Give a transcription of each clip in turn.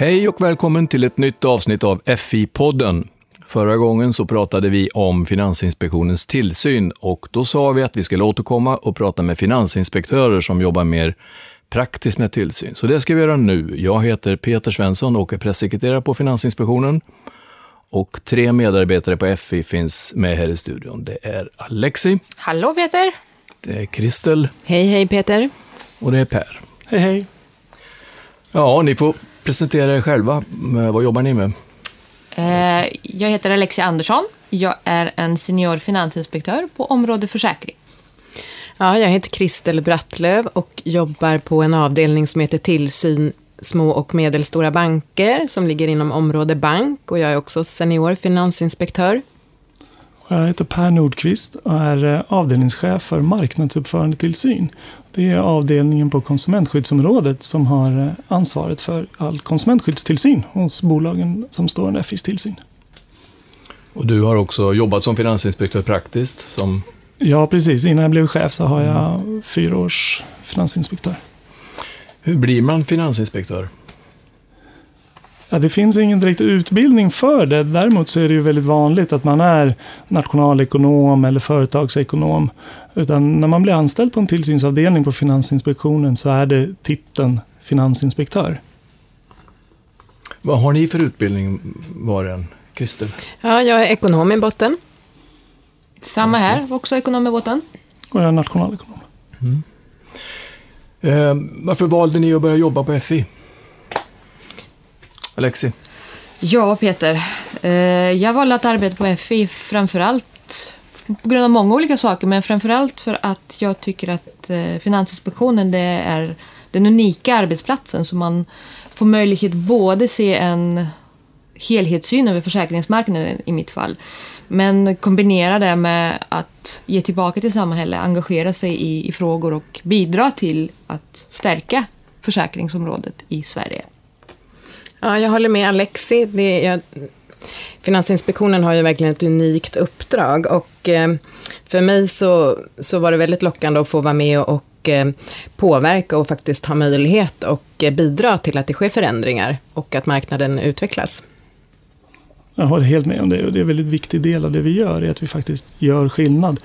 Hej och välkommen till ett nytt avsnitt av FI-podden. Förra gången så pratade vi om Finansinspektionens tillsyn och då sa vi att vi skulle återkomma och prata med finansinspektörer som jobbar mer praktiskt med tillsyn. Så det ska vi göra nu. Jag heter Peter Svensson och är pressekreterare på Finansinspektionen. Och tre medarbetare på FI finns med här i studion. Det är Alexi, Hallå Peter! det är Kristel Hej, hej Peter. och det är Per. Hej hej. Ja, ni får presentera er själva. Eh, Vad jobbar ni med? Eh, jag heter Alexia Andersson. Jag är en senior finansinspektör på område försäkring. Ja, jag heter Kristel Brattlöv och jobbar på en avdelning som heter Tillsyn små och medelstora banker som ligger inom område bank och jag är också senior finansinspektör. Jag heter Per Nordqvist och är eh, avdelningschef för marknadsuppförandetillsyn. Det är avdelningen på konsumentskyddsområdet som har eh, ansvaret för all konsumentskyddstillsyn hos bolagen som står under FIs tillsyn. Och du har också jobbat som finansinspektör praktiskt. Som, Ja, precis. Innan jag blev chef så har jag fyra års finansinspektör. hur blir man finansinspektör? Ja, det finns ingen direkt utbildning för det. Däremot så är det ju väldigt vanligt att man är nationalekonom eller företagsekonom. Utan när man blir anställd på en tillsynsavdelning på Finansinspektionen så är det titeln finansinspektör. Vad har ni för utbildning var och en? Kristel? Ja, jag är ekonom i botten. Samma här, också ekonom i båten. Och jag är nationalekonom. Eh, varför valde ni att börja jobba på FI? Alexi? Ja, Peter. Eh, jag valde att arbeta på FI framförallt på grund av många olika saker, men framförallt för att jag tycker att eh, Finansinspektionen det är den unika arbetsplatsen som man får möjlighet både se en helhetssyn över försäkringsmarknaden i mitt fall, men kombinera det med att ge tillbaka till samhället, engagera sig i, i frågor och bidra till att stärka försäkringsområdet i Sverige. Ja, jag håller med Alexi. Det är, jag, Finansinspektionen har ju verkligen ett unikt uppdrag och eh, för mig så, så var det väldigt lockande att få vara med och, och påverka och faktiskt ha möjlighet och eh, bidra till att det sker förändringar och att marknaden utvecklas. Jag håller helt med om det och det är en väldigt viktig del av det vi gör, är att vi faktiskt gör skillnad.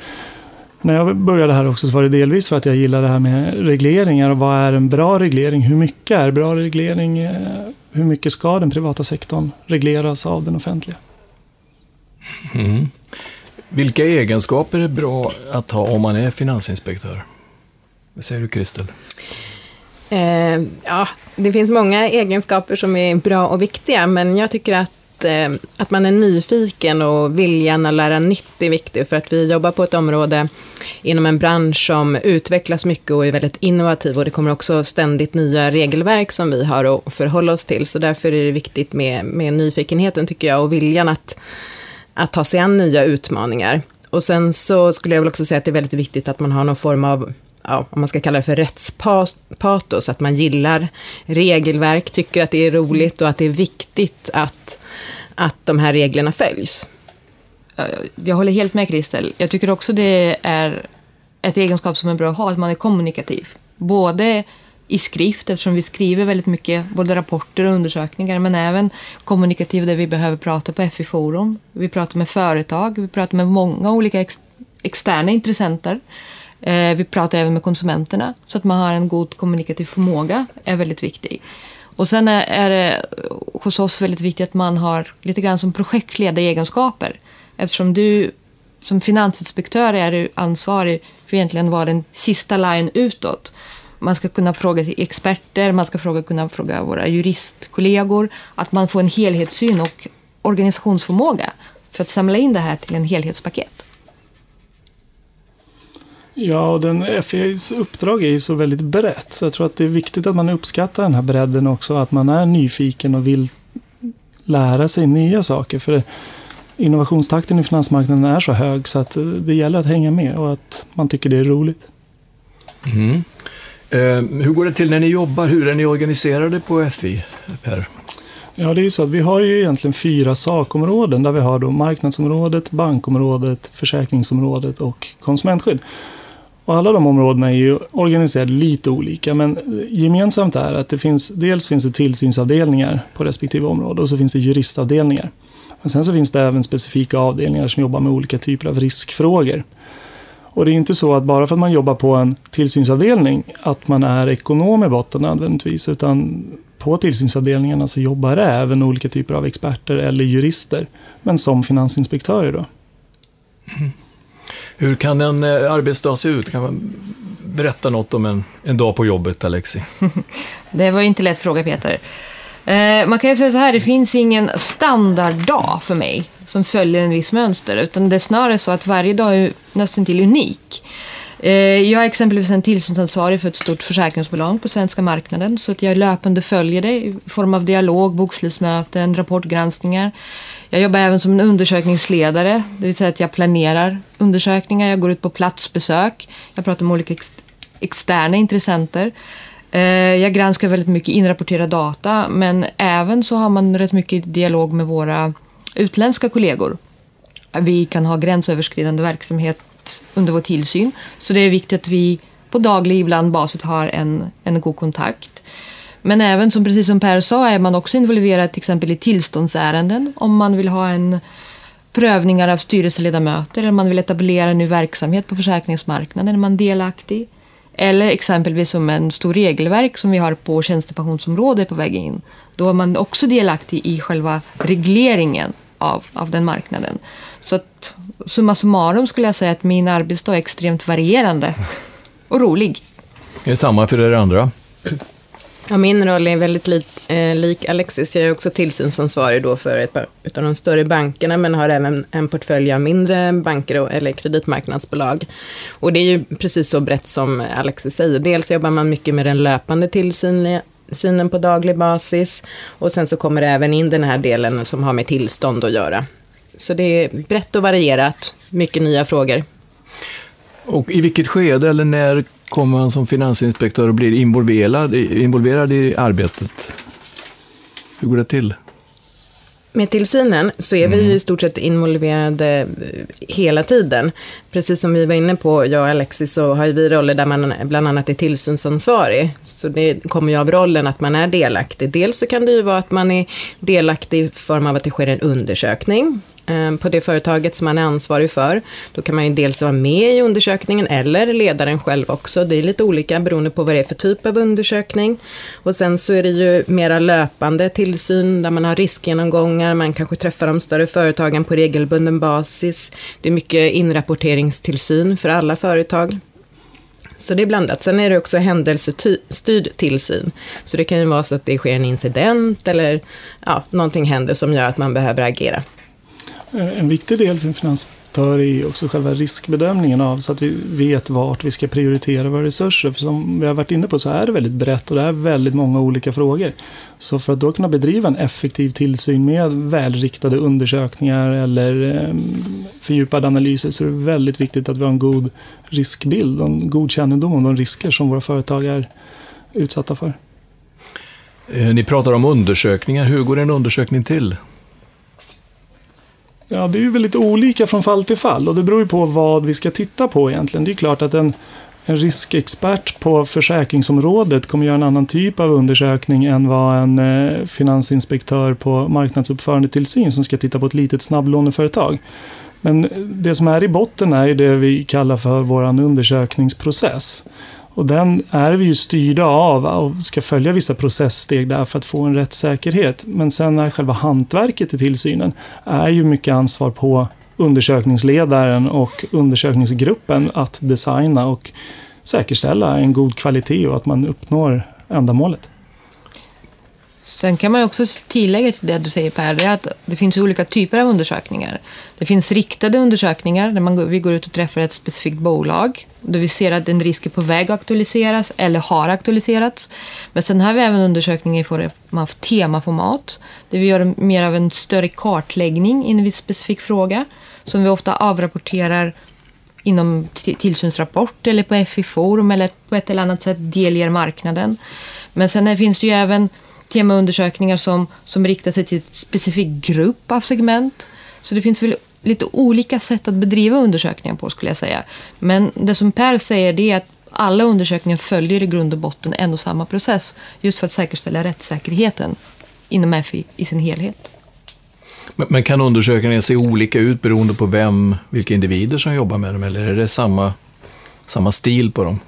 När jag började här också så var det delvis för att jag gillar det här med regleringar och vad är en bra reglering? Hur mycket är bra reglering? Eh, hur mycket ska den privata sektorn regleras av den offentliga? Mm. Vilka egenskaper är bra att ha om man är finansinspektör? Vad säger du Kristel? Eh, ja, det finns många egenskaper som är bra och viktiga, men jag tycker att, eh, att man är nyfiken och viljan att lära nytt är viktig, för att vi jobbar på ett område inom en bransch som utvecklas mycket och är väldigt innovativ, och det kommer också ständigt nya regelverk som vi har att förhålla oss till, så därför är det viktigt med, med nyfikenheten, tycker jag, och viljan att, att ta sig an nya utmaningar. Och sen så skulle jag väl också säga att det är väldigt viktigt att man har någon form av ja, om man ska kalla det för rättspatos, att man gillar regelverk, tycker att det är roligt och att det är viktigt att, att de här reglerna följs. Jag håller helt med Kristel. Jag tycker också det är ett egenskap som är bra att ha, att man är kommunikativ. Både i skrift, eftersom vi skriver väldigt mycket, både rapporter och undersökningar, men även kommunikativ där vi behöver prata på FI-forum. Vi pratar med företag, vi pratar med många olika ex externa intressenter. Eh, vi pratar även med konsumenterna, så att man har en god kommunikativ förmåga är väldigt viktig. Och sen är, är det hos oss väldigt viktigt att man har lite grann som projektledaregenskaper. Eftersom du som finansinspektör är du ansvarig för egentligen vara den sista line utåt. Man ska kunna fråga till experter, man ska fråga, kunna fråga våra juristkollegor. Att man får en helhetssyn och organisationsförmåga för att samla in det här till en helhetspaket. Ja, och den FIAs uppdrag är ju så väldigt brett. Så jag tror att det är viktigt att man uppskattar den här bredden också. Att man är nyfiken och vill lära sig nya saker. För innovationstakten i finansmarknaden är så hög så att det gäller att hänga med och att man tycker det är roligt. Mm. Eh, hur går det till när ni jobbar? Hur är ni organiserade på FI, Per? Ja, det är ju så att vi har ju egentligen fyra sakområden där vi har då marknadsområdet, bankområdet, försäkringsområdet och konsumentskydd. Och alla de områdena är ju organiserade lite olika, men gemensamt är att det finns, dels finns det tillsynsavdelningar på respektive område och så finns det juristavdelningar. Men sen så finns det även specifika avdelningar som jobbar med olika typer av riskfrågor. Och det är inte så att bara för att man jobbar på en tillsynsavdelning att man är ekonom i botten nödvändigtvis, utan på tillsynsavdelningarna så jobbar det även olika typer av experter eller jurister, men som finansinspektörer då. Mm. Hur kan en eh, arbetsdag se ut? Kan man berätta något om en, en dag på jobbet, Alexi? det var inte lätt fråga, Peter. Eh, man kan ju säga så här, det finns ingen standarddag för mig som följer en viss mönster, utan det är snarare så att varje dag är nästan till unik. Eh, jag är exempelvis en tillsynsansvarig för ett stort försäkringsbolag på svenska marknaden, så att jag löpande följer det i form av dialog, bokslutsmöten, rapportgranskningar. Jag jobbar även som en undersökningsledare, det vill säga att jag planerar undersökningar, jag går ut på platsbesök, jag pratar med olika ex externa intressenter. Eh, jag granskar väldigt mycket inrapporterad data, men även så har man rätt mycket dialog med våra utländska kollegor. Vi kan ha gränsöverskridande verksamhet under vår tillsyn, så det är viktigt att vi på daglig, ibland basis har en, en god kontakt. Men även, som precis som Per sa, är man också involverad till exempel i tillståndsärenden om man vill ha en prövningar av styrelseledamöter eller man vill etablera en ny verksamhet på försäkringsmarknaden, är man delaktig. Eller exempelvis som en stor regelverk som vi har på tjänstepensionsområdet på väg in. Då är man också delaktig i själva regleringen av, av den marknaden. Så att summa summarum skulle jag säga att min arbetsdag är extremt varierande och rolig. Det Är samma för er andra? Ja, min roll är väldigt lik, eh, lik Alexis. Jag är också tillsynsansvarig då för ett par av de större bankerna, men har även en portfölj av mindre banker och, eller kreditmarknadsbolag. Och det är ju precis så brett som Alexis säger. Dels jobbar man mycket med den löpande tillsynen på daglig basis. Och sen så kommer det även in den här delen som har med tillstånd att göra. Så det är brett och varierat, mycket nya frågor. Och i vilket skede eller när kommer man som finansinspektör och blir involverad, involverad i arbetet? Hur går det till? Med tillsynen så är vi ju mm. i stort sett involverade hela tiden. Precis som vi var inne på, jag och Alexis, så har vi roller där man bland annat är tillsynsansvarig. Så det kommer ju av rollen att man är delaktig. Dels så kan det ju vara att man är delaktig i form av att det sker en undersökning. Eh, på det företaget som man är ansvarig för. Då kan man ju dels vara med i undersökningen eller ledaren själv också. Det är lite olika beroende på vad det är för typ av undersökning. Och sen så är det ju mera löpande tillsyn där man har riskgenomgångar, man kanske träffar de större företagen på regelbunden basis. Det är mycket inrapporteringstillsyn för alla företag. Så det är blandat. Sen är det också händelsestyrd tillsyn. Så det kan ju vara så att det sker en incident eller ja, någonting händer som gör att man behöver agera. Eh, en viktig del för en finansaktör är också själva riskbedömningen av så att vi vet vart vi ska prioritera våra resurser. För som vi har varit inne på så är det väldigt brett och det är väldigt många olika frågor. Så för att då kunna bedriva en effektiv tillsyn med välriktade undersökningar eller ehm, fördjupade analyser så är det väldigt viktigt att vi har en god riskbild och en god kännedom om de risker som våra företag är utsatta för. Eh, ni pratar om undersökningar. Hur går en undersökning till? Ja, det är ju väldigt olika från fall till fall och det beror ju på vad vi ska titta på egentligen. Det är klart att en, en riskexpert på försäkringsområdet kommer göra en annan typ av undersökning än vad en eh, finansinspektör på marknadsuppförandetillsyn som ska titta på ett litet snabblåneföretag. Men det som är i botten är ju det vi kallar för vår undersökningsprocess. Och den är vi ju styrda av och ska följa vissa processsteg där för att få en rättssäkerhet. Men sen är själva hantverket i tillsynen är ju mycket ansvar på undersökningsledaren och undersökningsgruppen att designa och säkerställa en god kvalitet och att man uppnår ändamålet. Sen kan man också tillägga till det du säger Per, det är att det finns olika typer av undersökningar. Det finns riktade undersökningar där man, vi går ut och träffar ett specifikt bolag där vi ser att en risk är på väg att aktualiseras eller har aktualiserats. Men sen har vi även undersökningar i form av temaformat där vi gör mer av en större kartläggning i en viss specifik fråga som vi ofta avrapporterar inom tillsynsrapport eller på FI-forum eller på ett eller annat sätt delger marknaden. Men sen finns det ju även temaundersökningar som, som riktar sig till en specifik grupp av segment. Så det finns väl lite olika sätt att bedriva undersökningar på skulle jag säga. Men det som Per säger det är att alla undersökningar följer i grund och botten en och samma process. Just för att säkerställa rättssäkerheten inom FI i sin helhet. Men, men kan undersökningarna se olika ut beroende på vem, vilka individer som jobbar med dem? Eller är det samma, samma stil på dem?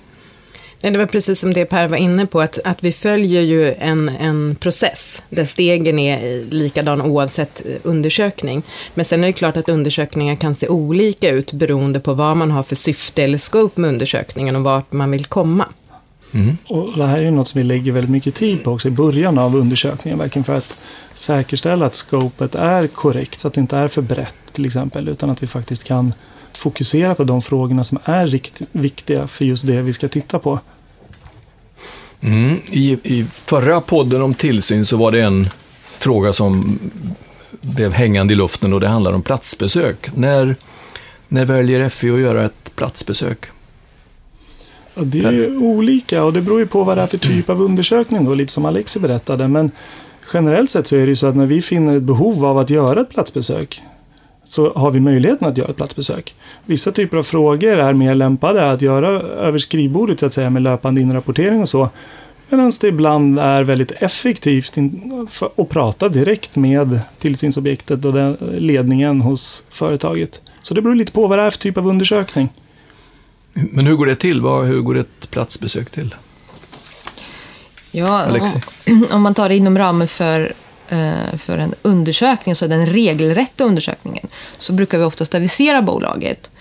Nej, det var precis som det Per var inne på, att, att vi följer ju en, en process där stegen är likadan oavsett undersökning. Men sen är det klart att undersökningar kan se olika ut beroende på vad man har för syfte eller scope med undersökningen och vart man vill komma. Mm. Och det här är ju något som vi lägger väldigt mycket tid på också i början av undersökningen, verkligen för att säkerställa att scopet är korrekt, så att det inte är för brett till exempel, utan att vi faktiskt kan fokusera på de frågorna som är riktigt viktiga för just det vi ska titta på. Mm. I, I förra podden om tillsyn så var det en fråga som blev hängande i luften och det handlar om platsbesök. När, när väljer FI att göra ett platsbesök? Ja, det är ju olika och det beror ju på vad det är för typ av undersökning då, lite som Alexi berättade. Men generellt sett så är det ju så att när vi finner ett behov av att göra ett platsbesök så har vi möjligheten att göra ett platsbesök. Vissa typer av frågor är mer lämpade att göra över skrivbordet så att säga med löpande inrapportering och så. Medan det ibland är väldigt effektivt att prata direkt med tillsynsobjektet och den ledningen hos företaget. Så det beror lite på vad det är för typ av undersökning. Men hur går det till? Hur går ett platsbesök till? Ja, om, om man tar det inom ramen för Eh, för en undersökning, så den regelrätta undersökningen, så brukar vi oftast avisera bolaget.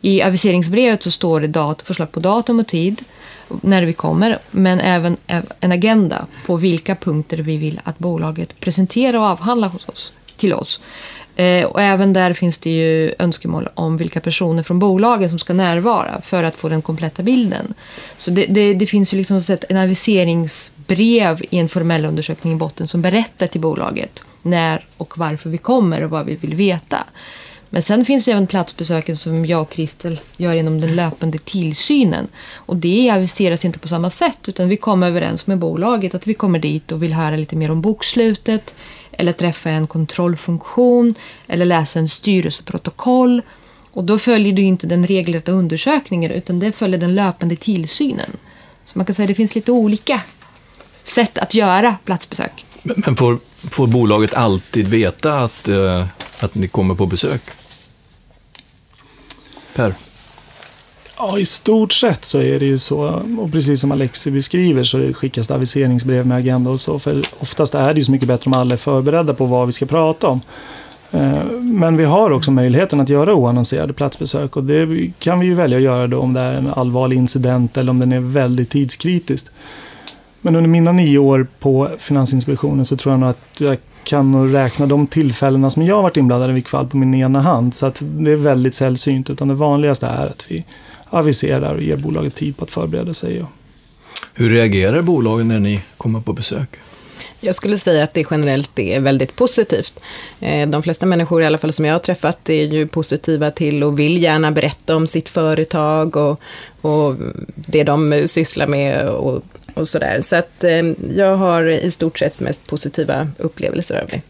I aviseringsbrevet så står det dat förslag på datum och tid när vi kommer, men även en agenda på vilka punkter vi vill att bolaget presenterar och avhandlar hos oss, till oss. Eh, och även där finns det ju önskemål om vilka personer från bolagen som ska närvara för att få den kompletta bilden. Så det, det, det finns ju liksom en aviseringsbrev i en formell undersökning i botten som berättar till bolaget när och varför vi kommer och vad vi vill veta. Men sen finns det även platsbesöken som jag och Kristel gör genom den löpande tillsynen. Och det aviseras inte på samma sätt utan vi kommer överens med bolaget att vi kommer dit och vill höra lite mer om bokslutet eller träffa en kontrollfunktion eller läsa en styrelseprotokoll. Och då följer du inte den regelrätta undersökningen utan det följer den löpande tillsynen. Så man kan säga att det finns lite olika sätt att göra platsbesök. Men får, får bolaget alltid veta att, eh, att ni kommer på besök? Per? Ja, i stort sett så är det ju så. Och precis som Alexi beskriver så skickas det aviseringsbrev med agenda och så. För oftast är det ju så mycket bättre om alla är förberedda på vad vi ska prata om. Eh, men vi har också möjligheten att göra oannonserade platsbesök och det kan vi ju välja att göra då om det är en allvarlig incident eller om den är väldigt tidskritisk. Men under mina nio år på Finansinspektionen så tror jag nog att jag kan nog räkna de tillfällena som jag har varit inblandad i vilket fall på min ena hand. Så att det är väldigt sällsynt. Utan det vanligaste är att vi aviserar och ger bolaget tid på att förbereda sig. Hur reagerar bolagen när ni kommer på besök? Jag skulle säga att det generellt är väldigt positivt. Eh, de flesta människor, i alla fall som jag har träffat, är ju positiva till och vill gärna berätta om sitt företag och, och det de sysslar med och och sådär. Så att eh, jag har i stort sett mest positiva upplevelser av det.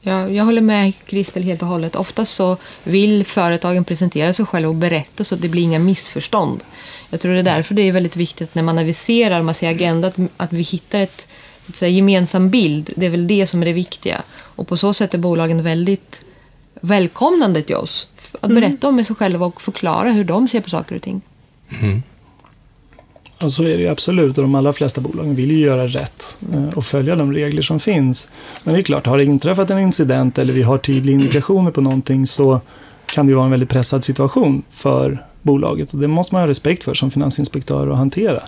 Ja, jag håller med Kristel helt och hållet. Oftast så vill företagen presentera sig själva och berätta så att det blir inga missförstånd. Jag tror det är därför det är väldigt viktigt när man aviserar, man ser agenda, att, att vi hittar ett, ett säga, gemensam bild. Det är väl det som är det viktiga. Och på så sätt är bolagen väldigt välkomnande till oss. Att mm. berätta om sig själva och förklara hur de ser på saker och ting. Mm. Ja, så är det ju absolut och de allra flesta bolagen vill ju göra rätt eh, och följa de regler som finns. Men det är klart, har det inträffat en incident eller vi har tydliga indikationer på någonting så kan det ju vara en väldigt pressad situation för bolaget och det måste man ha respekt för som finansinspektör och hantera.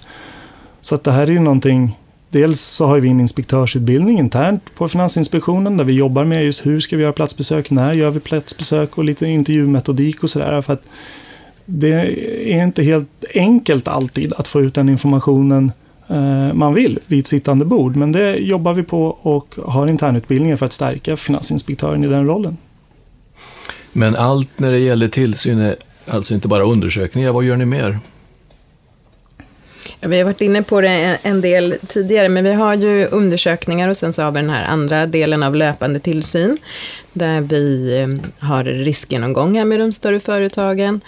Så att det här är ju någonting Dels så har vi en inspektörsutbildning internt på Finansinspektionen där vi jobbar med just hur ska vi göra platsbesök, när gör vi platsbesök och lite intervjumetodik och sådär det är inte helt enkelt alltid att få ut den informationen eh, man vill vid ett sittande bord. Men det jobbar vi på och har internutbildningar för att stärka finansinspektören i den rollen. Men allt när det gäller tillsyn är alltså inte bara undersökningar. Vad gör ni mer? Ja, vi har varit inne på det en del tidigare, men vi har ju undersökningar och sen så har vi den här andra delen av löpande tillsyn, där vi eh, har riskgenomgångar med de större företagen.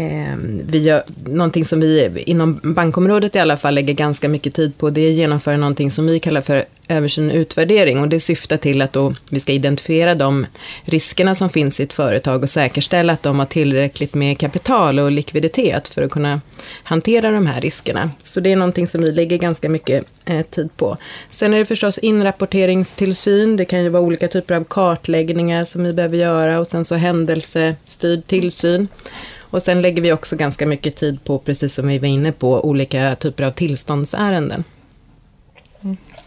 Ehm, vi gör, någonting som vi inom bankområdet i alla fall lägger ganska mycket tid på, det är att genomföra någonting som vi kallar för översyn och utvärdering. Och det syftar till att då vi ska identifiera de riskerna som finns i ett företag och säkerställa att de har tillräckligt med kapital och likviditet för att kunna hantera de här riskerna. Så det är någonting som vi lägger ganska mycket eh, tid på. Sen är det förstås inrapporteringstillsyn. Det kan ju vara olika typer av kartläggningar som vi behöver göra och sen så händelsestyrd tillsyn. Och sen lägger vi också ganska mycket tid på, precis som vi var inne på, olika typer av tillståndsärenden.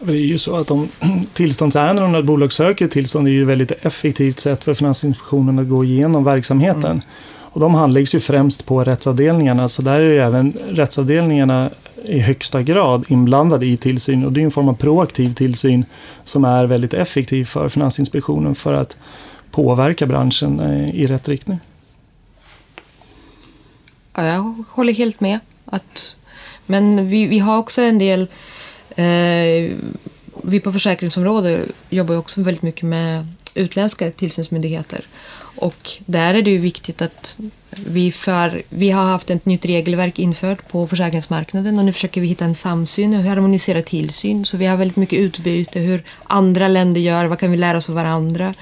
Det är ju så att om tillståndsärenden, om ett bolag söker tillstånd, är ju ett väldigt effektivt sätt för Finansinspektionen att gå igenom verksamheten. Mm. Och de handläggs ju främst på rättsavdelningarna, så där är ju även rättsavdelningarna i högsta grad inblandade i tillsyn. Och det är en form av proaktiv tillsyn som är väldigt effektiv för Finansinspektionen för att påverka branschen eh, i rätt riktning. Ja, jag håller helt med. Att, men vi, vi har också en del... Eh, vi på försäkringsområdet jobbar också väldigt mycket med utländska tillsynsmyndigheter. Och där är det ju viktigt att vi för... Vi har haft ett nytt regelverk infört på försäkringsmarknaden och nu försöker vi hitta en samsyn och harmonisera tillsyn. Så vi har väldigt mycket utbyte, hur andra länder gör, vad kan vi lära oss av varandra.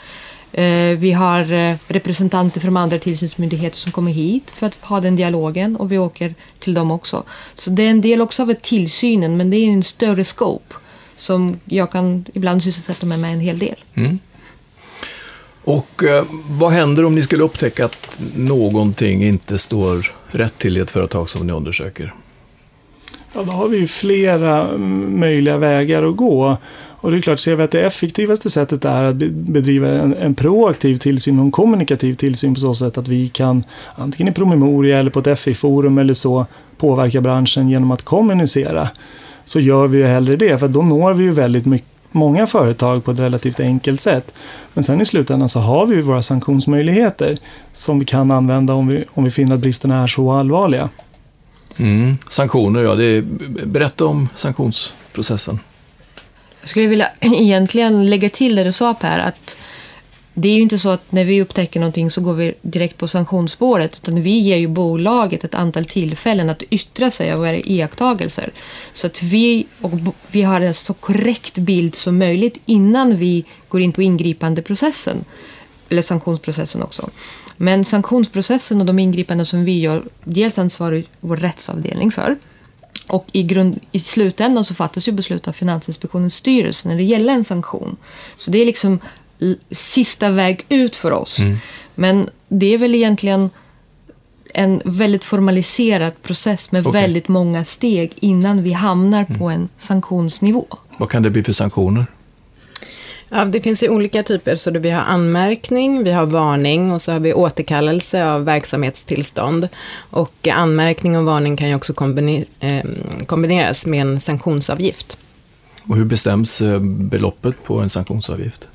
Eh, vi har eh, representanter från andra tillsynsmyndigheter som kommer hit för att ha den dialogen och vi åker till dem också. Så det är en del också av tillsynen men det är en större scope som jag kan ibland sysselsätta mig med en hel del. Mm. Och eh, vad händer om ni skulle upptäcka att någonting inte står rätt till i ett företag som ni undersöker? Ja, då har vi ju flera möjliga vägar att gå. Och det är klart, ser vi att det effektivaste sättet är att bedriva en, en proaktiv tillsyn och en kommunikativ tillsyn på så sätt att vi kan antingen i promemoria eller på ett FI-forum eller så påverka branschen genom att kommunicera. Så gör vi ju hellre det, för då når vi ju väldigt mycket många företag på ett relativt enkelt sätt. Men sen i slutändan så har vi ju våra sanktionsmöjligheter som vi kan använda om vi, om vi finner att bristerna är så allvarliga. Mm. Sanktioner, ja. Det är, berätta om sanktionsprocessen. Jag skulle vilja egentligen lägga till det du sa Per, att det är ju inte så att när vi upptäcker någonting så går vi direkt på sanktionsspåret, utan vi ger ju bolaget ett antal tillfällen att yttra sig av våra iakttagelser. Så att vi, och vi har en så korrekt bild som möjligt innan vi går in på ingripandeprocessen, eller sanktionsprocessen också. Men sanktionsprocessen och de ingripanden som vi gör, dels ansvarar vår rättsavdelning för, och i, grund, i slutändan så fattas ju beslut av Finansinspektionens styrelse när det gäller en sanktion. Så det är liksom sista väg ut för oss. Mm. Men det är väl egentligen en väldigt formaliserad process med okay. väldigt många steg innan vi hamnar mm. på en sanktionsnivå. Vad kan det bli för sanktioner? Ja, det finns ju olika typer, så vi har anmärkning, vi har varning och så har vi återkallelse av verksamhetstillstånd. Och anmärkning och varning kan ju också eh, kombineras med en sanktionsavgift. Och hur bestäms eh, beloppet på en sanktionsavgift?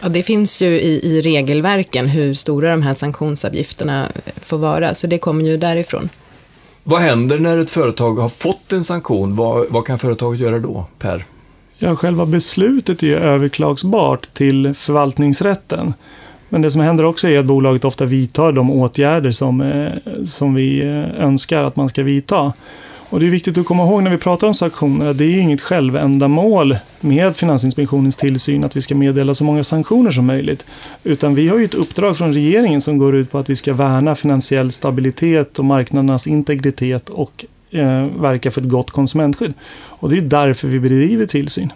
Ja, det finns ju i, i regelverken hur stora de här sanktionsavgifterna får vara, så det kommer ju därifrån. Vad händer när ett företag har fått en sanktion? Vad, vad kan företaget göra då, Per? Ja, själva beslutet är ju överklagsbart till förvaltningsrätten. Men det som händer också är att bolaget ofta vidtar de åtgärder som, eh, som vi eh, önskar att man ska vidta. Och det är viktigt att komma ihåg när vi pratar om sanktioner att det är inget självändamål med Finansinspektionens tillsyn att vi ska meddela så många sanktioner som möjligt. Utan vi har ju ett uppdrag från regeringen som går ut på att vi ska värna finansiell stabilitet och marknadernas integritet och eh, verka för ett gott konsumentskydd. Och det är därför vi bedriver tillsyn.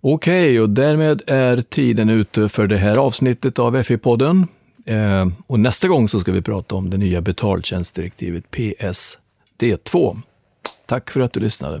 Okej, och därmed är tiden ute för det här avsnittet av FI-podden. Eh, och nästa gång så ska vi prata om det nya betaltjänstdirektivet PSD2. Tack för att du lyssnade.